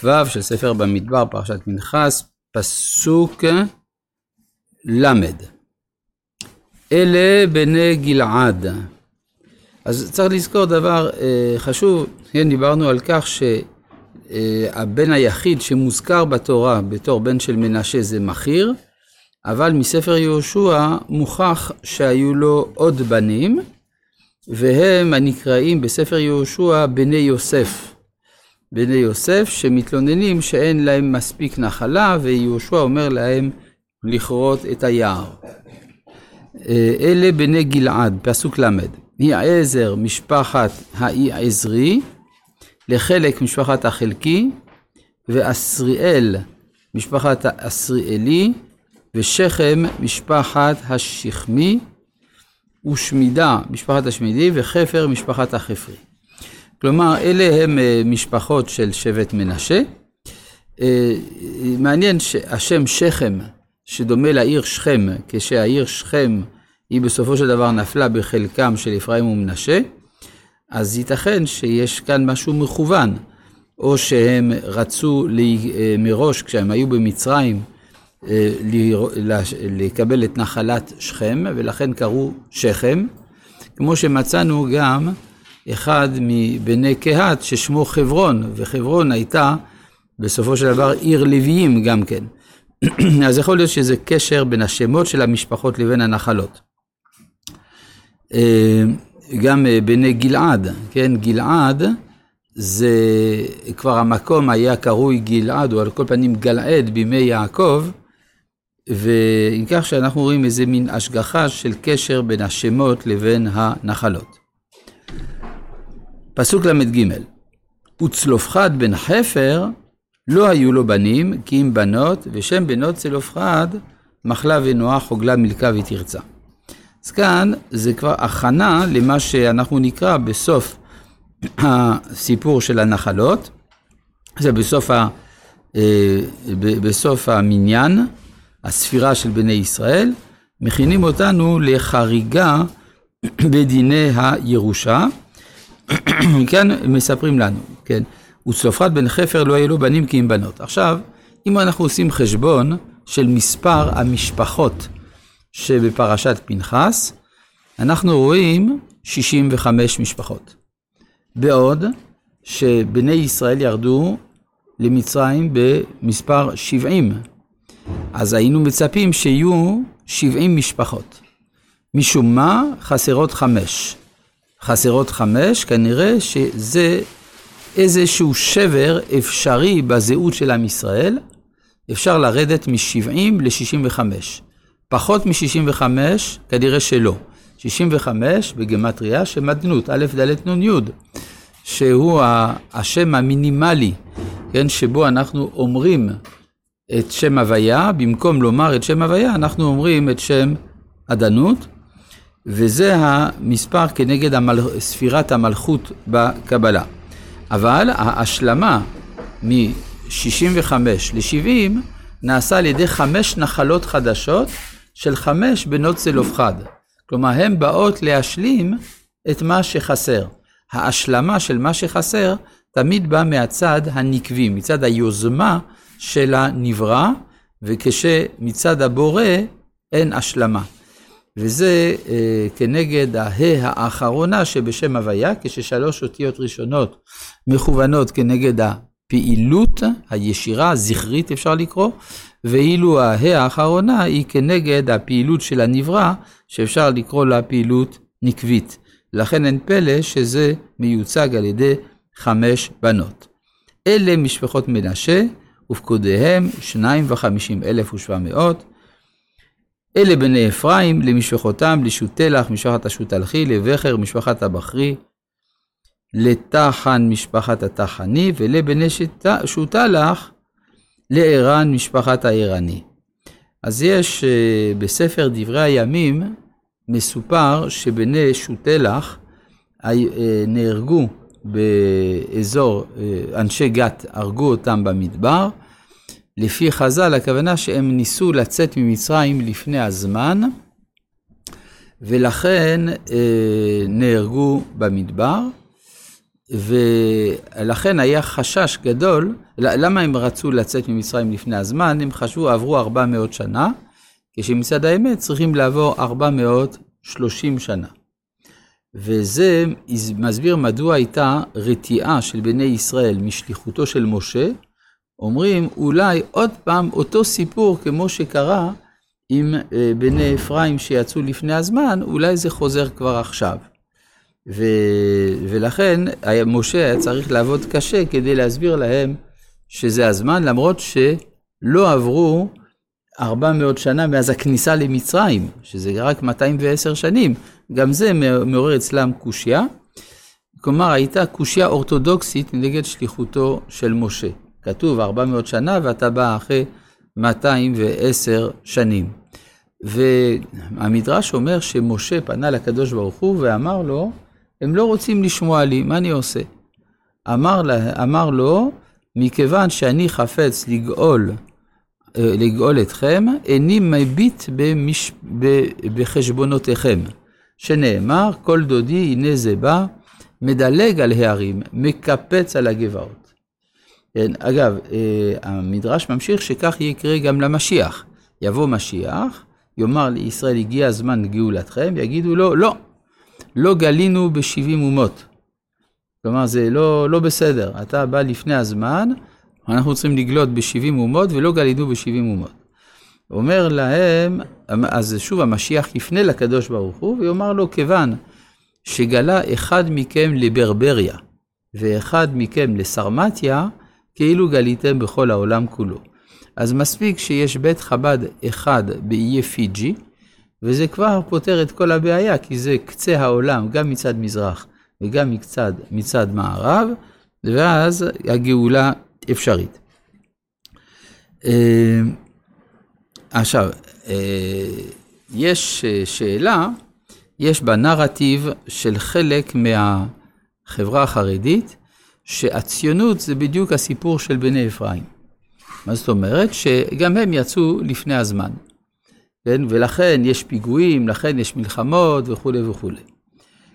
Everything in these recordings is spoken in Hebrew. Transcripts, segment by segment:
כ"ו של ספר במדבר, פרשת פנחס, פסוק ל' אלה בני גלעד. אז צריך לזכור דבר אה, חשוב, כן, דיברנו על כך שהבן היחיד שמוזכר בתורה בתור בן של מנשה זה מכיר, אבל מספר יהושע מוכח שהיו לו עוד בנים, והם הנקראים בספר יהושע בני יוסף. בני יוסף שמתלוננים שאין להם מספיק נחלה ויהושע אומר להם לכרות את היער. אה, אלה בני גלעד, פסוק ל', העזר משפחת האי עזרי, לחלק משפחת החלקי, ואסריאל משפחת האסריאלי, ושכם משפחת השכמי, ושמידה משפחת השמידי, וחפר משפחת החפרי. כלומר, אלה הם אה, משפחות של שבט מנשה. אה, מעניין שהשם שכם, שדומה לעיר שכם, כשהעיר שכם היא בסופו של דבר נפלה בחלקם של אפרים ומנשה, אז ייתכן שיש כאן משהו מכוון, או שהם רצו אה, מראש, כשהם היו במצרים, לקבל את נחלת שכם, ולכן קראו שכם, כמו שמצאנו גם אחד מבני קהת ששמו חברון, וחברון הייתה בסופו של דבר עיר לוויים גם כן. אז יכול להיות שזה קשר בין השמות של המשפחות לבין הנחלות. אה, גם אה, בני גלעד, כן, גלעד זה כבר המקום היה קרוי גלעד, או על כל פנים גלעד בימי יעקב, ועם כך שאנחנו רואים איזה מין השגחה של קשר בין השמות לבין הנחלות. פסוק ל"ג: וצלופחד בן חפר לא היו לו בנים, כי אם בנות, ושם בנות צלופחד מחלה ונועה, חוגלה, מילכה ותרצה. אז כאן זה כבר הכנה למה שאנחנו נקרא בסוף הסיפור של הנחלות, זה בסוף, ה, אה, בסוף המניין, הספירה של בני ישראל, מכינים אותנו לחריגה בדיני הירושה. כאן מספרים לנו, כן, וצלופחד בן חפר לא היו לו בנים כי אם בנות. עכשיו, אם אנחנו עושים חשבון של מספר המשפחות שבפרשת פנחס, אנחנו רואים 65 משפחות. בעוד שבני ישראל ירדו למצרים במספר 70. אז היינו מצפים שיהיו 70 משפחות. משום מה חסרות חמש. חסרות חמש, כנראה שזה איזשהו שבר אפשרי בזהות של עם ישראל. אפשר לרדת מ-70 ל-65. פחות מ-65, כנראה שלא. 65 בגמטריה שמדנות, א', ד', נ', י', שהוא השם המינימלי, כן, שבו אנחנו אומרים את שם הוויה, במקום לומר את שם הוויה, אנחנו אומרים את שם עדנות, וזה המספר כנגד המל... ספירת המלכות בקבלה. אבל ההשלמה מ-65 ל-70 נעשה על ידי חמש נחלות חדשות של חמש בנות צלופחד. כלומר, הן באות להשלים את מה שחסר. ההשלמה של מה שחסר תמיד בא מהצד הנקבי, מצד היוזמה של הנברא, וכשמצד הבורא אין השלמה. וזה אה, כנגד הה האחרונה שבשם הוויה, כששלוש אותיות ראשונות מכוונות כנגד הפעילות הישירה, הזכרית אפשר לקרוא, ואילו הה האחרונה היא כנגד הפעילות של הנברא, שאפשר לקרוא לה פעילות נקבית. לכן אין פלא שזה מיוצג על ידי חמש בנות. אלה משפחות מנשה, ופקודיהם שניים וחמישים אלף ושבע מאות, אלה בני אפרים, למשפחותם, לשותלח, משפחת השותלחי, לבכר, משפחת הבכרי, לתחן, משפחת התחני, ולבני שותלח, לערן, משפחת הערני. אז יש אה, בספר דברי הימים, מסופר שבני שותלח אה, נהרגו באזור, אה, אנשי גת הרגו אותם במדבר, לפי חז"ל, הכוונה שהם ניסו לצאת ממצרים לפני הזמן, ולכן אה, נהרגו במדבר, ולכן היה חשש גדול למה הם רצו לצאת ממצרים לפני הזמן? הם חשבו, עברו 400 שנה, כשמצד האמת צריכים לעבור 430 שנה. וזה מסביר מדוע הייתה רתיעה של בני ישראל משליחותו של משה. אומרים, אולי עוד פעם אותו סיפור כמו שקרה עם אה, בני אפרים שיצאו לפני הזמן, אולי זה חוזר כבר עכשיו. ו... ולכן משה היה צריך לעבוד קשה כדי להסביר להם שזה הזמן, למרות שלא עברו 400 שנה מאז הכניסה למצרים, שזה רק 210 שנים, גם זה מעורר אצלם קושייה. כלומר, הייתה קושייה אורתודוקסית נגד שליחותו של משה. כתוב 400 שנה ואתה בא אחרי 210 שנים. והמדרש אומר שמשה פנה לקדוש ברוך הוא ואמר לו, הם לא רוצים לשמוע לי, מה אני עושה? אמר, לה, אמר לו, מכיוון שאני חפץ לגאול, אה, לגאול אתכם, איני מביט במש... בחשבונותיכם, שנאמר, כל דודי הנה זה בא, מדלג על הערים, מקפץ על הגבעות. כן, אגב, אה, המדרש ממשיך שכך יקרה גם למשיח. יבוא משיח, יאמר לישראל, הגיע הזמן גאולתכם, יגידו לו, לא, לא גלינו בשבעים אומות. כלומר, זה לא, לא בסדר. אתה בא לפני הזמן, אנחנו צריכים לגלות בשבעים אומות ולא גלינו בשבעים אומות. אומר להם, אז שוב המשיח יפנה לקדוש ברוך הוא ויאמר לו, כיוון שגלה אחד מכם לברבריה ואחד מכם לסרמטיה, כאילו גליתם בכל העולם כולו. אז מספיק שיש בית חב"ד אחד באיי פיג'י, וזה כבר פותר את כל הבעיה, כי זה קצה העולם, גם מצד מזרח וגם מצד, מצד מערב, ואז הגאולה אפשרית. אה, עכשיו, אה, יש שאלה, יש בנרטיב של חלק מהחברה החרדית, שהציונות זה בדיוק הסיפור של בני אפרים. מה זאת אומרת? שגם הם יצאו לפני הזמן. כן? ולכן יש פיגועים, לכן יש מלחמות וכולי וכולי.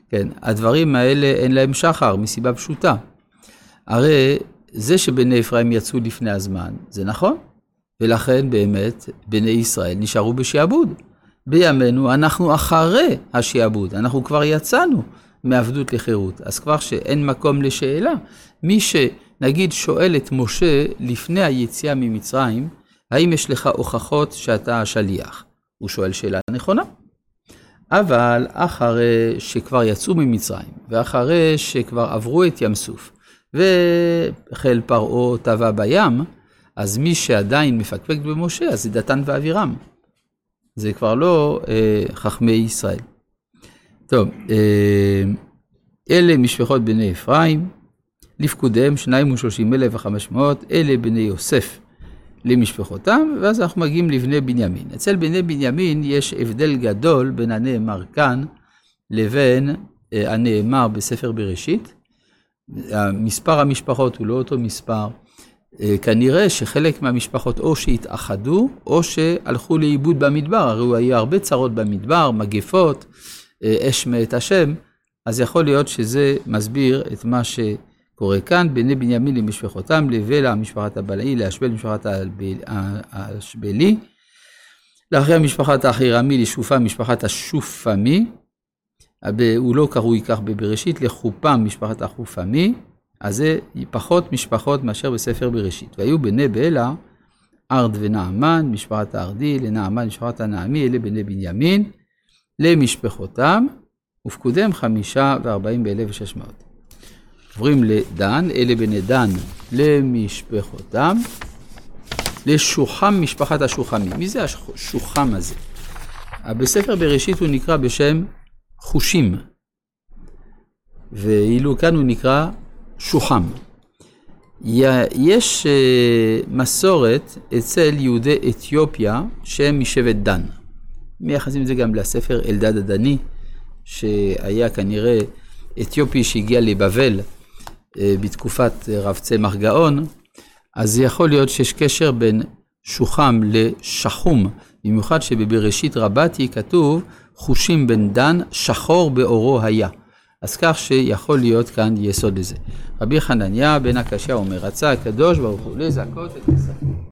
כן, הדברים האלה אין להם שחר, מסיבה פשוטה. הרי זה שבני אפרים יצאו לפני הזמן, זה נכון, ולכן באמת בני ישראל נשארו בשעבוד. בימינו אנחנו אחרי השעבוד, אנחנו כבר יצאנו מעבדות לחירות, אז כבר שאין מקום לשאלה. מי שנגיד שואל את משה לפני היציאה ממצרים, האם יש לך הוכחות שאתה השליח? הוא שואל שאלה נכונה. אבל אחרי שכבר יצאו ממצרים, ואחרי שכבר עברו את ים סוף, וחיל פרעה טבע בים, אז מי שעדיין מפקפק במשה, אז זה דתן ואבירם. זה כבר לא אה, חכמי ישראל. טוב, אה, אלה משפחות בני אפרים, לפקודיהם שניים ושלושים אלף וחמש מאות, אלה בני יוסף למשפחותם, ואז אנחנו מגיעים לבני בנימין. אצל בני בנימין יש הבדל גדול בין הנאמר כאן לבין אה, הנאמר בספר בראשית. מספר המשפחות הוא לא אותו מספר. אה, כנראה שחלק מהמשפחות או שהתאחדו, או שהלכו לאיבוד במדבר, הרי היו הרבה צרות במדבר, מגפות, אש מאת השם, אז יכול להיות שזה מסביר את מה שקורה כאן, בני בנימין למשפחותם, לבלע משפחת הבלעי, להשבל משפחת האשבלי, לאחרי משפחת האחירמי, לשופם משפחת השופמי, הוא לא קרוי כך בבראשית, לחופם משפחת החופמי, אז זה פחות משפחות מאשר בספר בראשית. והיו בני בלע, ארד ונעמן, משפחת הארדי, לנעמן, משפחת הנעמי, אלה בני בנימין, למשפחותם, ופקודיהם חמישה וארבעים באלף ושש מאות. עוברים לדן, אלה בני דן למשפחותם, לשוחם משפחת השוחמים. מי זה השוחם הזה? בספר בראשית הוא נקרא בשם חושים, ואילו כאן הוא נקרא שוחם. יש אה, מסורת אצל יהודי אתיופיה שהם משבט דן. מייחסים את זה גם לספר אלדד הדני, שהיה כנראה אתיופי שהגיע לבבל אה, בתקופת רב צמח גאון, אז יכול להיות שיש קשר בין שוחם לשחום, במיוחד שבבראשית רבתי כתוב חושים בן דן, שחור באורו היה. אז כך שיכול להיות כאן יסוד לזה. רבי חנניה בן הקשיא אומר, רצה הקדוש ברוך הוא לזכות את ישראל.